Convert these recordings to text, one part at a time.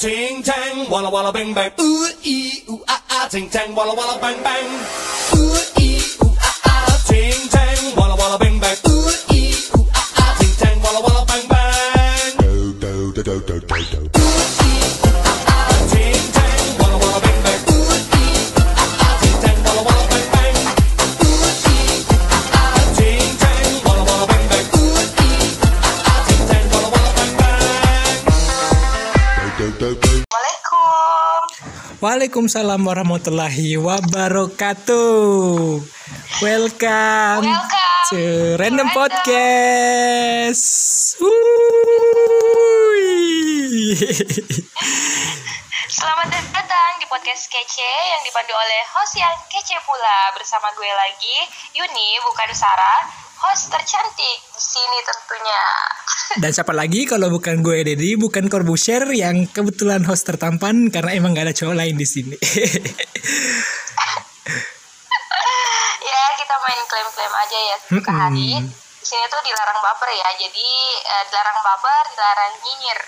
ting tang, walla walla bang bang. Ooh ee ooh ah ah, ting tang, walla walla bang bang. Ooh Waalaikumsalam warahmatullahi wabarakatuh. Welcome, Welcome to Random Random. Podcast. Selamat datang di podcast kece yang dipandu oleh host yang kece pula bersama gue lagi Yuni bukan Sarah, host tercantik di sini tentunya. Dan siapa lagi kalau bukan gue Dedi, bukan Corbusier yang kebetulan host tertampan karena emang gak ada cowok lain di sini. ya kita main klaim-klaim aja ya ke hari. Di sini tuh dilarang baper ya, jadi eh, dilarang baper, dilarang nyinyir.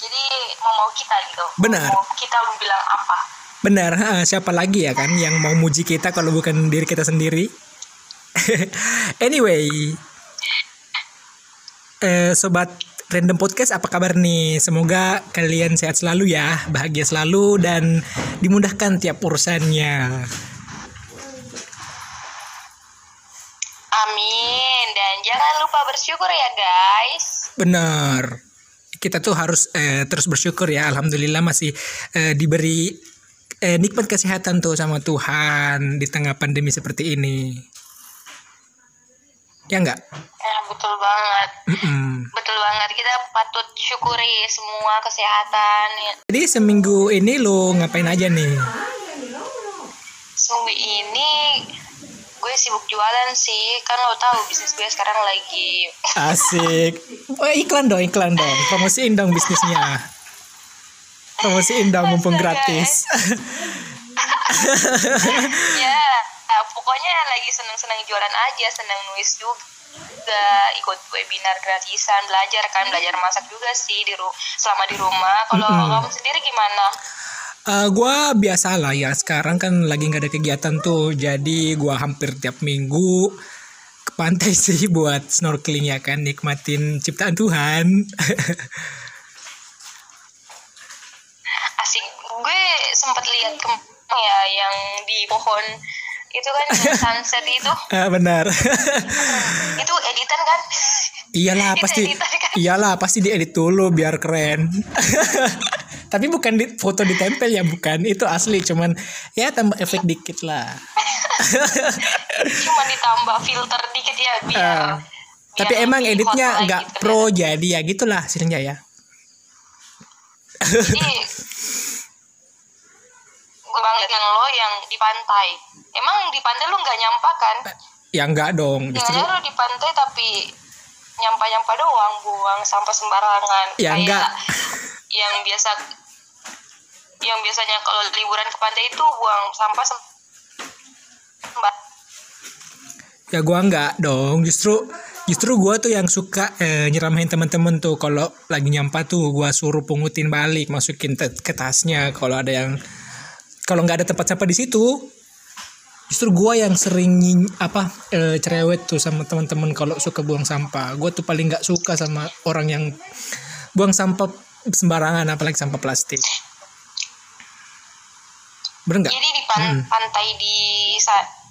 Jadi mau mau kita gitu. Benar. Mau kita bilang apa? Benar, ha, siapa lagi ya kan yang mau muji kita kalau bukan diri kita sendiri? anyway, eh, sobat random podcast apa kabar nih? Semoga kalian sehat selalu ya, bahagia selalu dan dimudahkan tiap urusannya. Amin. Dan jangan lupa bersyukur ya guys. Benar. Kita tuh harus eh, terus bersyukur ya. Alhamdulillah masih eh, diberi eh, nikmat kesehatan tuh sama Tuhan di tengah pandemi seperti ini. Ya enggak? Ya, betul banget. Mm-mm. Betul banget. Kita patut syukuri semua kesehatan. Jadi seminggu ini lo ngapain aja nih? Seminggu ini gue sibuk jualan sih. Kan lo tahu bisnis gue sekarang lagi Asik. Oh, iklan dong, iklan dong. Promosiin dong bisnisnya. Promosiin dong mumpung gratis. ya nah, pokoknya lagi seneng-seneng jualan aja, seneng nulis juga, ikut webinar gratisan, belajar kan, belajar masak juga sih di ru selama di rumah. Kalau kamu sendiri gimana? Eh, gua biasa lah ya sekarang kan lagi nggak ada kegiatan tuh jadi gua hampir tiap minggu ke pantai sih buat snorkeling ya kan nikmatin ciptaan Tuhan asik gue sempat lihat ya yang di pohon itu kan sunset itu. Ah, benar. Itu editan kan? Iyalah Itu pasti editan kan? iyalah pasti diedit dulu biar keren. Tapi bukan di foto ditempel ya bukan. Itu asli cuman ya tambah efek dikit lah. Cuma ditambah filter dikit ya biar, Ah. biar tapi emang editnya nggak gitu kan. pro jadi ya gitulah hasilnya ya. Jadi gue banget yang lo yang di pantai. Emang di pantai lu nggak nyampah kan? Ya enggak dong justru Jangan lu di pantai tapi nyampah-nyampah doang buang sampah sembarangan. Ya, Kayak enggak. yang biasa yang biasanya kalau liburan ke pantai itu buang sampah sem- sembar Ya gua enggak dong, justru justru gua tuh yang suka eh, nyeramahin temen-temen tuh kalau lagi nyampah tuh gua suruh pungutin balik, masukin ke tasnya. Kalau ada yang kalau nggak ada tempat sampah di situ. Justru gua yang sering nying- apa eh, cerewet tuh sama teman-teman kalau suka buang sampah. Gua tuh paling nggak suka sama orang yang buang sampah sembarangan apalagi sampah plastik. Bener nggak? jadi di pan- pantai di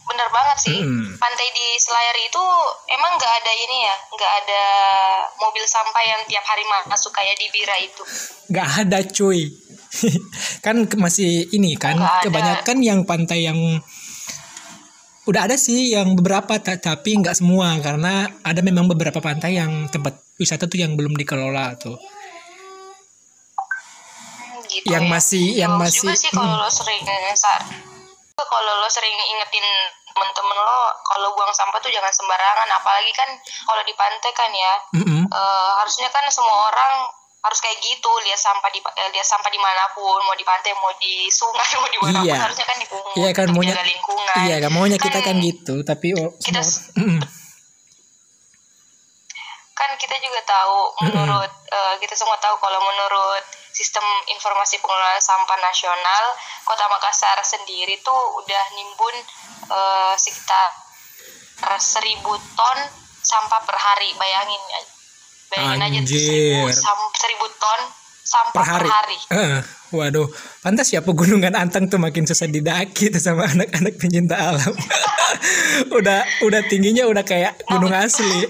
bener banget sih Mm-mm. pantai di Selayar itu emang nggak ada ini ya nggak ada mobil sampah yang tiap hari masuk kayak di Bira itu Gak ada cuy kan masih ini kan ada. kebanyakan yang pantai yang udah ada sih yang beberapa ta- tapi nggak semua karena ada memang beberapa pantai yang tempat wisata tuh yang belum dikelola tuh Hmm, gitu Yang ya. masih- yang Bagus juga masih- sih kalau mm. lo sering sa- kalau lo sering ingetin temen-temen lo kalau buang sampah tuh jangan sembarangan apalagi kan kalau di pantai kan ya Mm-mm. eh, harusnya kan semua orang harus kayak gitu lihat sampah di eh, lihat sampah di mana pun mau di pantai mau di sungai mau di mana Iya. harusnya kan dipungut iya kan maunya lingkungan. iya kan maunya kita kan gitu tapi oh, kita semua- kan kita juga tahu menurut eh, kita semua tahu kalau menurut sistem informasi pengelolaan sampah nasional Kota Makassar sendiri tuh udah nimbun eh, sekitar seribu ton sampah per hari bayangin bayangin aja tuh seribu, Anjir. seribu ton sampah per hari. Eh, waduh, pantas ya pegunungan Antang tuh makin susah didaki tuh sama anak-anak pencinta alam. udah udah tingginya udah kayak gunung asli.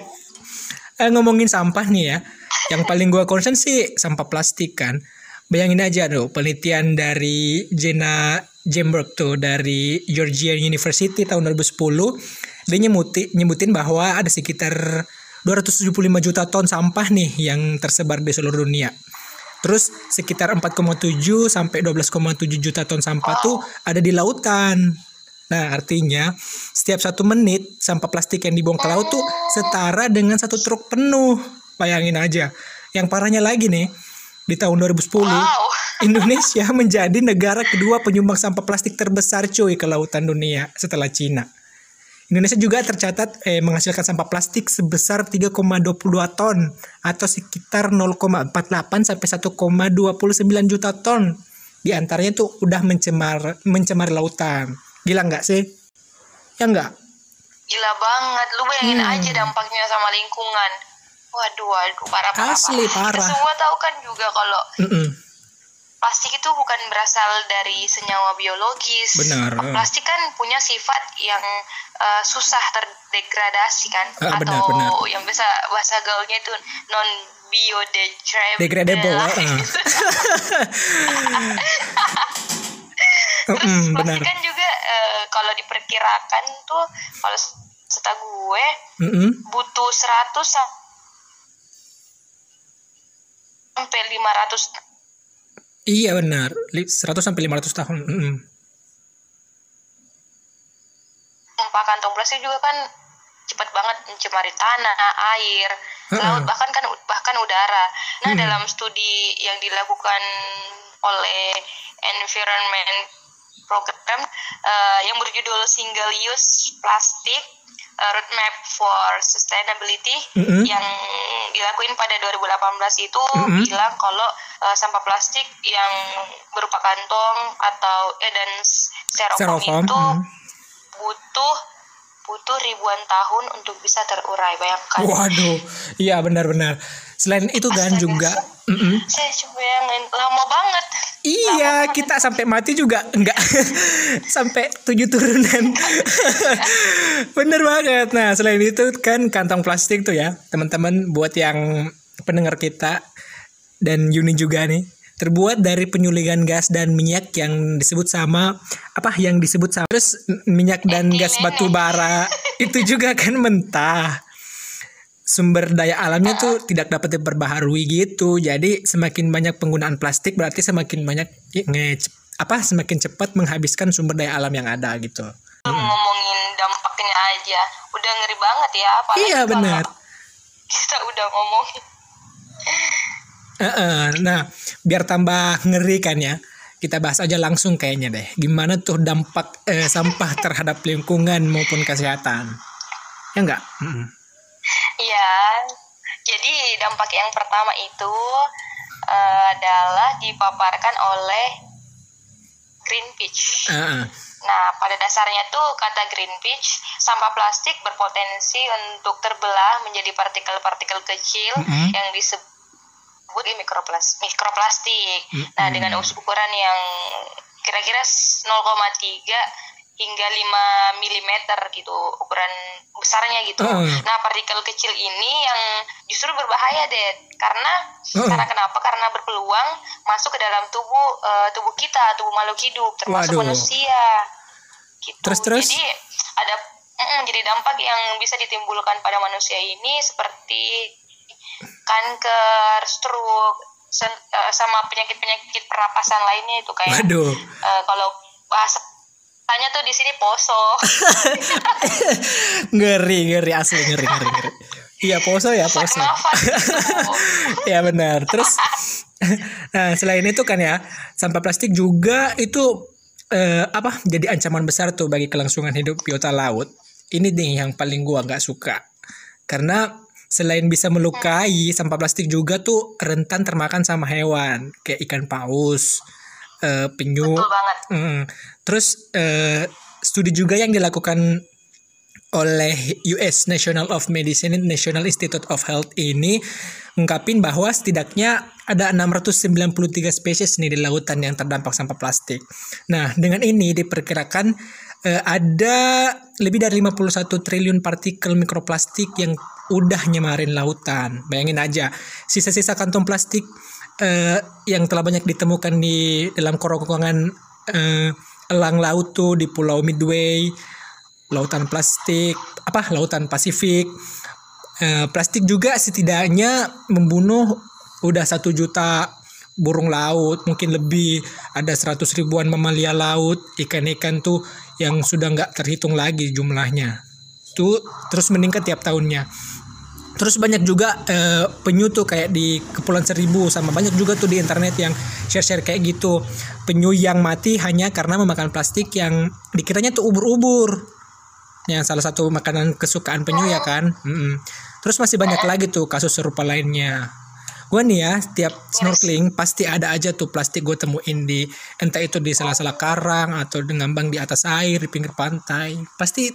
Eh, ngomongin sampah nih ya, yang paling gua concern sih sampah plastik kan. Bayangin aja tuh penelitian dari Jenna Jemberg tuh dari Georgia University tahun 2010 dia nyebuti, nyebutin bahwa ada sekitar 275 juta ton sampah nih yang tersebar di seluruh dunia. Terus sekitar 4,7 sampai 12,7 juta ton sampah tuh ada di lautan. Nah, artinya setiap satu menit sampah plastik yang dibuang ke laut tuh setara dengan satu truk penuh. Bayangin aja. Yang parahnya lagi nih, di tahun 2010 Wow. Indonesia menjadi negara kedua penyumbang sampah plastik terbesar cuy ke lautan dunia setelah Cina. Indonesia juga tercatat eh, menghasilkan sampah plastik sebesar 3,22 ton atau sekitar 0,48 sampai 1,29 juta ton. Di antaranya tuh udah mencemar mencemar lautan. Gila nggak sih? Ya nggak? Gila banget, lu bayangin Hmm. aja dampaknya sama lingkungan. Waduh, waduh, parah parah. Asli, parah. Kita semua tahu kan juga kalau Mm-mm. Plastik itu bukan berasal dari senyawa biologis. Benar, eh. Plastik kan punya sifat yang eh, susah terdegradasi kan, Ah, atau benar, benar. yang bisa bahasa gaulnya itu non biodegradable. Ah. Terus plastik benar. kan juga eh, kalau diperkirakan tuh kalau setahu gue Mm-mm. butuh 100 sam- sampai 500 Iya benar. Li- 100 sampai 500 tahun. Mm-mm. empat kantong plastik juga kan cepat banget mencemari tanah, air, Ha-ha. laut bahkan kan bahkan udara. Nah, Hmm. dalam studi yang dilakukan oleh Environment Program eh, yang berjudul Single Use Plastic eh, Roadmap for Sustainability Mm-mm. yang dilakuin pada 2018 itu Mm-mm. bilang kalau eh, sampah plastik yang berupa kantong atau eh dan styrofoam itu mm. butuh butuh ribuan tahun untuk bisa terurai bayangkan Waduh, iya benar-benar. Selain itu kan Astaga. juga, mm-mm. saya coba bayangin lama banget iya kita sampai mati juga enggak sampai tujuh turunan. Bener banget. Nah selain itu kan kantong plastik tuh ya teman-teman buat yang pendengar kita dan Yuni juga nih terbuat dari penyulingan gas dan minyak yang disebut sama apa yang disebut sama terus minyak dan gas batu bara itu juga kan mentah sumber daya alamnya tuh tidak dapat diperbaharui gitu. Jadi semakin banyak penggunaan plastik berarti semakin banyak nge apa semakin cepat menghabiskan sumber daya alam yang ada gitu. ngomongin dampaknya aja udah ngeri banget ya apalagi Iya benar. kita udah ngomongin Heeh. Nah, biar tambah ngeri kan ya. Kita bahas aja langsung kayaknya deh. Gimana tuh dampak eh, sampah terhadap lingkungan maupun kesehatan? Ya enggak? Iya, jadi dampak yang pertama itu eh, adalah dipaparkan oleh Greenpeace. Heeh. Nah, pada dasarnya tuh kata Greenpeace, sampah plastik berpotensi untuk terbelah menjadi partikel-partikel kecil Mm-mm. yang disebut mikroplas mikroplastik. Nah, dengan us- ukuran yang kira-kira 0,3 hingga 5 mm gitu ukuran besarnya gitu. Heeh. Nah, partikel kecil ini yang justru berbahaya deh karena Heeh. karena kenapa? Karena berpeluang masuk ke dalam tubuh eh, tubuh kita, tubuh makhluk hidup termasuk Waduh. manusia. Gitu. Terus, terus? Jadi ada mm, jadi dampak yang bisa ditimbulkan pada manusia ini seperti kanker, stroke, sen- eh, sama penyakit-penyakit pernapasan lainnya itu kayak Waduh. eh, kalau bahasanya tuh di sini poso. ngeri, ngeri asli ngeri, ngeri, ngeri. Iya, poso ya, poso. gitu. ya benar. Terus nah, selain itu kan ya, sampah plastik juga itu eh, apa? Jadi ancaman besar tuh bagi kelangsungan hidup biota laut. Ini nih yang paling gua nggak suka. Karena selain bisa melukai, sampah plastik juga tuh rentan termakan sama hewan kayak ikan paus, eh, penyu. betul banget Mm. Terus eh, studi juga yang dilakukan oleh US National of Medicine National Institute of Health ini ngungkapin bahwa setidaknya ada 693 spesies nih di lautan yang terdampak sampah plastik. Nah, dengan ini diperkirakan eh, ada lebih dari 51 triliun partikel mikroplastik yang udah nyemarin lautan. Bayangin aja, sisa-sisa kantong plastik eh, yang telah banyak ditemukan di dalam kerongkongan eh, elang laut tuh di Pulau Midway, lautan plastik, apa lautan Pasifik. Eh, plastik juga setidaknya membunuh udah satu juta burung laut, mungkin lebih ada 100 ribuan mamalia laut, ikan-ikan tuh yang sudah nggak terhitung lagi jumlahnya. Tuh terus meningkat tiap tahunnya. Terus banyak juga eh, penyu tuh kayak di Kepulauan Seribu sama banyak juga tuh di internet yang share-share kayak gitu. Penyu yang mati hanya karena memakan plastik yang dikiranya tuh ubur-ubur. Yang salah satu makanan kesukaan penyu ya kan. Mm-mm. Terus masih banyak lagi tuh kasus serupa lainnya. Gue nih ya, tiap snorkeling pasti ada aja tuh plastik gue temuin di entah itu di salah-salah karang atau di ngambang di atas air di pinggir pantai. Pasti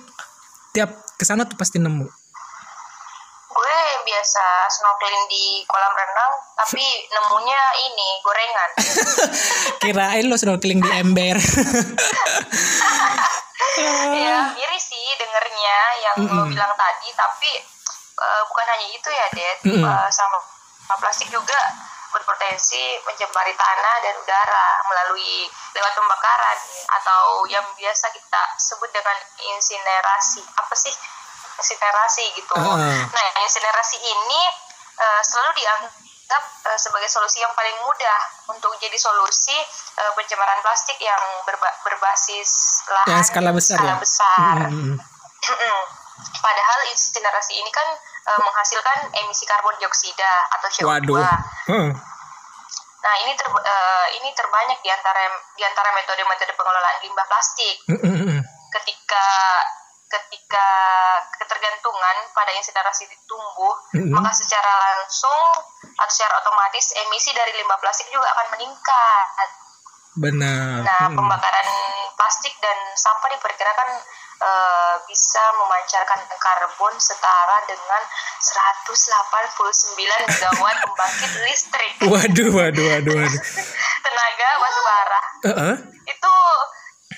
tiap ke sana tuh pasti nemu. Gue biasa snorkeling di kolam renang tapi nemunya ini gorengan Kirain lo snorkeling di ember. ya iri sih dengernya yang lo bilang tadi tapi eh, bukan hanya itu ya Ded Mm-mm. Eh, sama sama plastik juga berpotensi mencemari tanah dan udara melalui lewat pembakaran atau yang biasa kita sebut dengan insinerasi apa sih insinerasi gitu Ah. nah insinerasi ini eh, selalu dianggap eh, sebagai solusi yang paling mudah untuk jadi solusi eh, pencemaran plastik yang berba- berbasis lahan Yang skala besar skala ya? besar. Mm-mm. Padahal insinerasi ini kan eh, menghasilkan emisi karbon dioksida atau CO2. Waduh. Heeh. Nah, ini ter, eh, ini terbanyak di antara di antara metode-metode pengelolaan limbah plastik. Ketika ketika ketergantungan pada insinerasi tumbuh, Mm-mm. maka secara langsung atau secara otomatis emisi dari limbah plastik juga akan meningkat. Benar. Nah, Mm-mm. pembakaran plastik dan sampah diperkirakan eh, bisa memancarkan karbon setara dengan 189 megawatt pembangkit listrik Waduh, waduh, waduh, waduh. tenaga batu bara. Heeh. Itu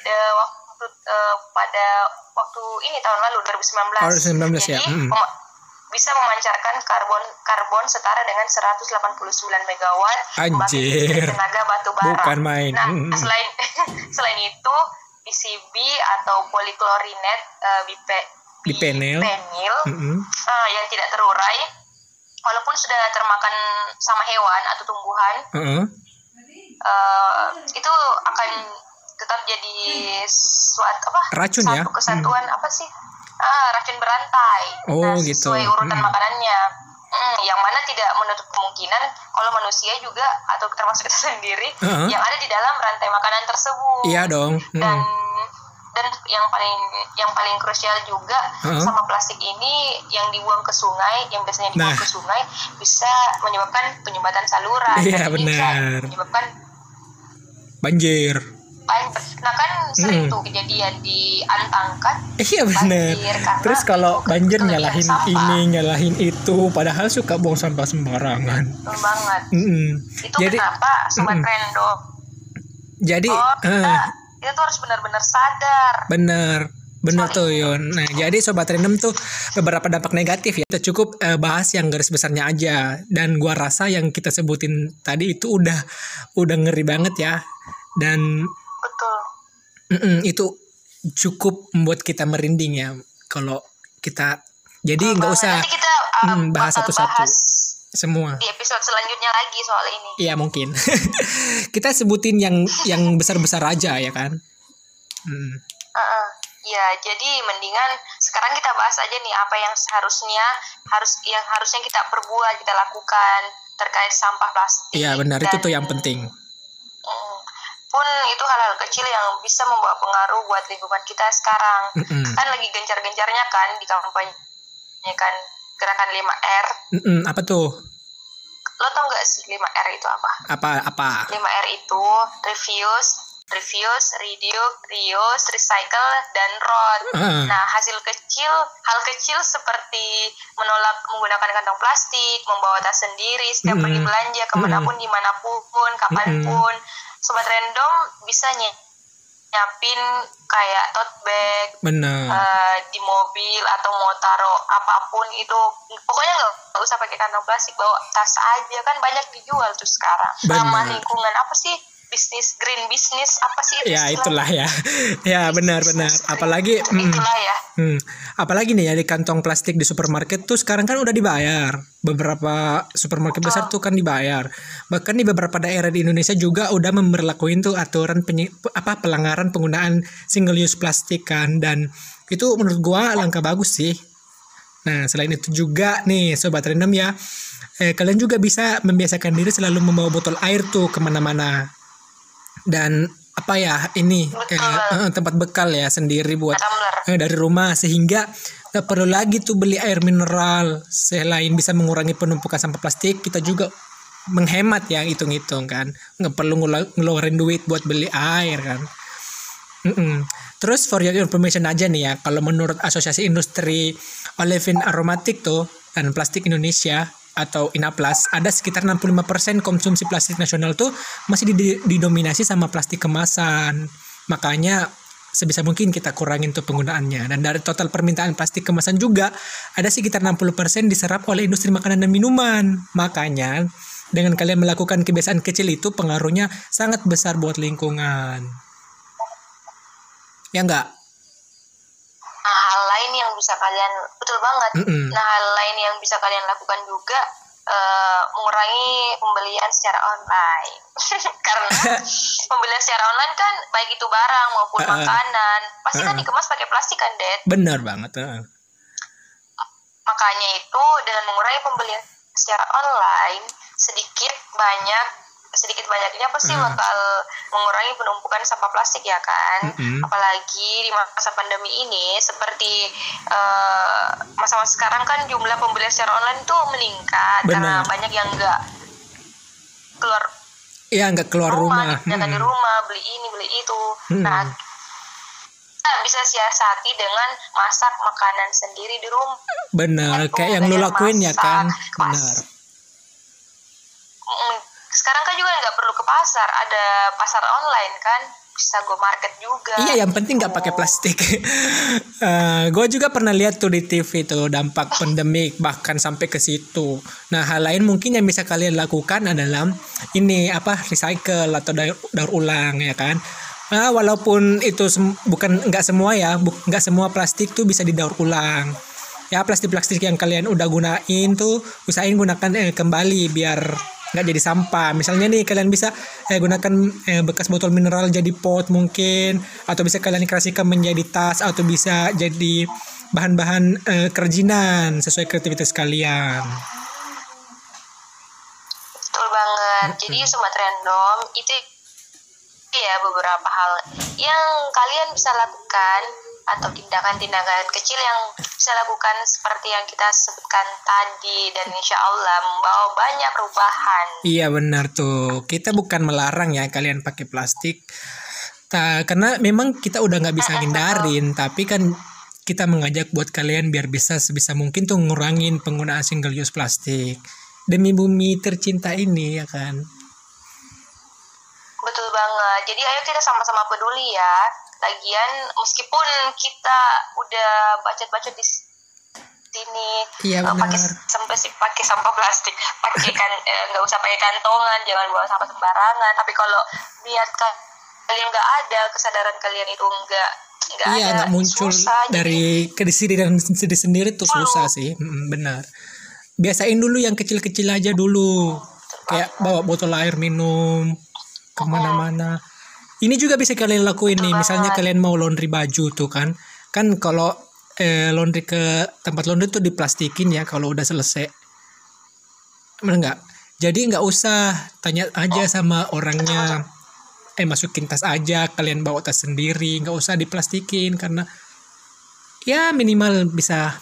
eh, waktu eh, pada waktu ini tahun lalu 2019. Oh, 2019 ya. Jadi Mm. pema- bisa memancarkan karbon karbon setara dengan 189 megawatt Anjir. tenaga batu bara. Bukan main. Nah, Mm. selain selain itu PCB atau poliklorinat eh, bipe- Bipenil. bipenil, Mm-mm. eh, yang tidak terurai walaupun sudah termakan sama hewan atau tumbuhan Heeh. eh, itu akan tetap jadi suatu apa Racun satu ya? kesatuan apa sih ah racun berantai Oh, Nah, gitu. sesuai urutan Hmm. makanannya Hmm, yang mana tidak menutup kemungkinan kalau manusia juga atau termasuk kita sendiri Heeh. yang ada di dalam rantai makanan tersebut Iya dong. dan Mm. dan yang paling yang paling krusial juga Heeh. sama plastik ini yang dibuang ke sungai yang biasanya dibuang Nah. ke sungai bisa menyebabkan penyumbatan saluran Iya, Dan benar. menyebabkan Banjir. Banjir nah kan sering Mm. tuh kejadian di Antangkat Iya bener. Banjir, karena Terus kalau banjir nyalahin sampah. ini, nyalahin itu, padahal suka buang sampah sembarangan. betul banget Mm-mm. itu Jadi, kenapa sobat Mm-mm. Rendo jadi, oh eh, kita, kita tuh harus benar-benar sadar bener, bener tuh Yon. Nah, jadi sobat random tuh beberapa dampak negatif ya. Kita cukup eh, bahas yang garis besarnya aja. Dan gua rasa yang kita sebutin tadi itu udah, udah ngeri banget ya. Dan mm-mm, itu cukup membuat kita merinding ya. Kalau kita, jadi nggak usah nanti kita uh, mm, bahas satu-satu. semua. di episode selanjutnya lagi soal ini Iya mungkin. kita sebutin yang yang besar-besar aja ya kan. Hmm. Heeh. Ya, jadi mendingan sekarang kita bahas aja nih apa yang seharusnya harus yang harusnya kita perbuat, kita lakukan terkait sampah plastik. Iya benar itu Dan, tuh yang penting. mm, pun itu hal-hal kecil yang bisa membawa pengaruh buat lingkungan kita sekarang. Mm-mm. Kan lagi gencar-gencarnya kan di kampanye kan gerakan 5R. Mm-mm, apa tuh? Lo tau nggak sih 5R itu apa? Apa apa? 5R itu refuse, refuse, reduce, reuse, recycle, dan rot. Heeh. Nah, hasil kecil, hal kecil seperti menolak menggunakan kantong plastik, membawa tas sendiri setiap pergi Mm-mm. belanja ke mana pun, di mana pun, kapan pun. Sobat random bisa ny- nyiapin kayak tote bag, Benar. eh, di mobil atau mau taruh apa pun itu pokoknya nggak usah pakai kantong plastik bawa tas aja kan banyak dijual tuh sekarang ramah Benar. lingkungan apa sih bisnis green bisnis apa sih itu ya istilahnya? itulah ya. ya benar-benar. Apalagi mm, itulah ya Hmm, apalagi nih ya di kantong plastik di supermarket tuh sekarang kan udah dibayar. Beberapa supermarket besar tuh kan dibayar. Bahkan di beberapa daerah di Indonesia juga udah memberlakuin tuh aturan penye- apa pelanggaran penggunaan single use plastik kan dan itu menurut gua langkah bagus sih. Nah, selain itu juga nih sobat random ya, eh, kalian juga bisa membiasakan diri selalu membawa botol air tuh ke mana-mana. Dan apa ya ini eh, tempat bekal ya sendiri buat eh, dari rumah. Sehingga nggak perlu lagi tuh beli air mineral selain bisa mengurangi penumpukan sampah plastik. Kita juga menghemat ya hitung-hitung kan. Nggak perlu ngeluarin duit buat beli air kan. Mm-mm. terus for your information aja nih ya kalau menurut asosiasi industri olefin aromatik tuh dan plastik Indonesia atau Inaplas ada sekitar 65% konsumsi plastik nasional tuh masih di- didominasi sama plastik kemasan. Makanya sebisa mungkin kita kurangin tuh penggunaannya. Dan dari total permintaan plastik kemasan juga ada sekitar 60% diserap oleh industri makanan dan minuman. Makanya dengan kalian melakukan kebiasaan kecil itu pengaruhnya sangat besar buat lingkungan. Ya enggak hal lain yang bisa kalian betul banget Mm-mm. nah hal lain yang bisa kalian lakukan juga eh, mengurangi pembelian secara online karena pembelian secara online kan baik itu barang maupun Uh-uh. makanan pasti kan Uh-uh. dikemas pakai plastik kan Dad benar banget eh. makanya itu dengan mengurangi pembelian secara online sedikit banyak sedikit banyaknya pasti Hmm. bakal mengurangi penumpukan sampah plastik ya kan Mm-mm. apalagi di masa pandemi ini seperti eh, masa-masa sekarang kan jumlah pembelian secara online tuh meningkat karena Benar. banyak yang enggak keluar Iya nggak keluar rumah. rumah, jangan di Mm-mm. rumah beli ini beli itu Hmm. nah kita bisa siasati dengan masak makanan sendiri di rumah Benar, kayak yang lu lakuin ya kan. Benar. Sekarang kan juga nggak perlu ke pasar ada pasar online kan bisa go market juga Iya, yang penting nggak pakai plastik. gue juga pernah lihat tuh di TV tuh dampak pandemik bahkan sampai ke situ. Nah, hal lain mungkin yang bisa kalian lakukan adalah ini apa recycle atau daur, daur ulang ya kan. Nah, walaupun itu sem- bukan nggak semua ya, nggak semua plastik tuh bisa didaur ulang. Ya plastik-plastik yang kalian udah gunain tuh usahain gunakan eh, kembali biar nggak jadi sampah. Misalnya nih kalian bisa eh, gunakan eh, bekas botol mineral jadi pot mungkin atau bisa kalian kreasikan menjadi tas atau bisa jadi bahan-bahan eh, kerajinan sesuai kreativitas kalian. betul banget jadi sobat random itu ya beberapa hal yang kalian bisa lakukan atau tindakan-tindakan kecil yang bisa lakukan seperti yang kita sebutkan tadi dan insya Allah membawa banyak perubahan Iya benar tuh. Kita bukan melarang ya kalian pakai plastik. Ta- karena memang kita udah nggak bisa hindarin, tapi kan kita mengajak buat kalian biar bisa sebisa mungkin tuh ngurangin penggunaan single use plastik demi bumi tercinta ini ya kan. Betul banget. Jadi ayo kita sama-sama peduli ya. Lagian meskipun kita udah bacot-bacot di sini Iya, eh, pakai sampai sih pakai sampah plastik, pakai kan eh, nggak usah pakai kantongan, jangan buang sampah sembarangan. Tapi kalau niat ka- kalian nggak ada, kesadaran kalian itu nggak nggak Iya ada, nggak muncul susah. Jadi, dari kediri dan sendiri sendiri tuh susah sih, benar. Biasain dulu yang kecil-kecil aja dulu, kayak bawa botol air minum ke mana-mana. Ini juga bisa kalian lakuin nih, misalnya kalian mau laundry baju tuh kan, kan kalau eh, laundry ke tempat laundry tuh diplastikin ya kalau udah selesai, bener nggak? Jadi nggak usah tanya aja sama orangnya, eh masukin tas aja, kalian bawa tas sendiri, nggak usah diplastikin karena ya minimal bisa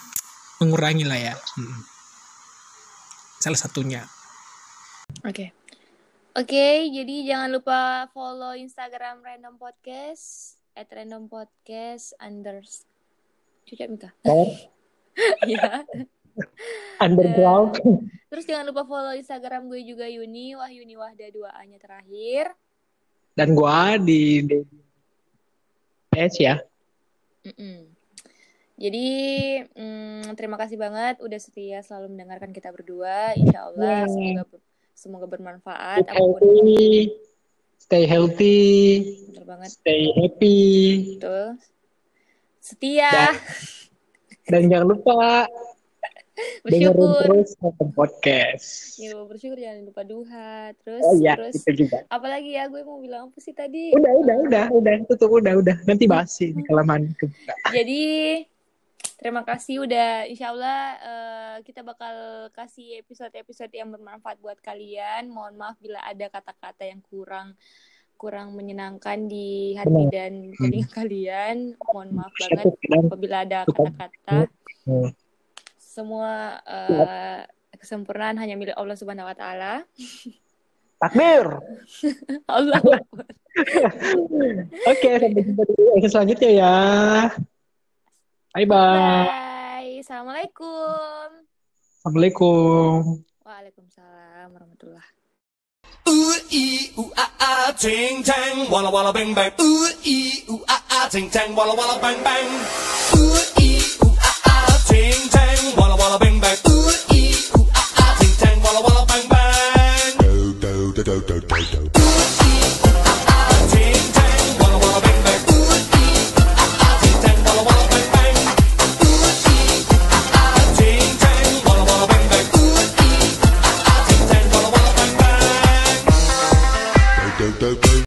mengurangi lah ya. Mm. Salah satunya. Oke. Oke, jadi jangan lupa follow Instagram Random Podcast at Random Podcast unders. Cucak Mika. Iya. Underground. Terus jangan lupa follow Instagram gue juga Yuni, Wah Yuni Wahda 2A-nya terakhir. Dan gua di, di PS ya. Mm-mm. Jadi mm, terima kasih banget udah setia selalu mendengarkan kita berdua. Insya Allah Yeah. semoga semoga bermanfaat. Stay Apa pun healthy. Stay healthy. betul banget, Stay happy. betul. Setia, Dan- Dan jangan lupa bersyukur. terus podcast. Ya, bersyukur jangan lupa duha. Terus Oh iya, terus itu juga. apalagi ya gue mau bilang apa sih tadi? Udah, udah, udah, udah, tutup, udah, udah. Nanti bahas ini kelamaan kebuka. Jadi terima kasih udah Insya Allah eh, kita bakal kasih episode-episode yang bermanfaat buat kalian. Mohon maaf bila ada kata-kata yang kurang kurang menyenangkan di hati Benar. dan telinga kalian. Mohon maaf banget apabila ada kata-kata. Hmm. Semua eh, kesempurnaan hanya milik Allah Subhanahu wa taala. takbir. Allah. Oke, sampai jumpa di episode selanjutnya ya. Bye bye. Bye. Assalamualaikum. Assalamualaikum. Waalaikumsalam warahmatullahi Ooh ee ooh ah ah ting tang walla walla bang bang. Ooh ee ooh ah ah ting tang walla walla bang bang. Ooh ee ooh ah ah ting tang walla walla bang bang. Ooh ee ooh ah ah ting tang walla walla bang bang. do do do do do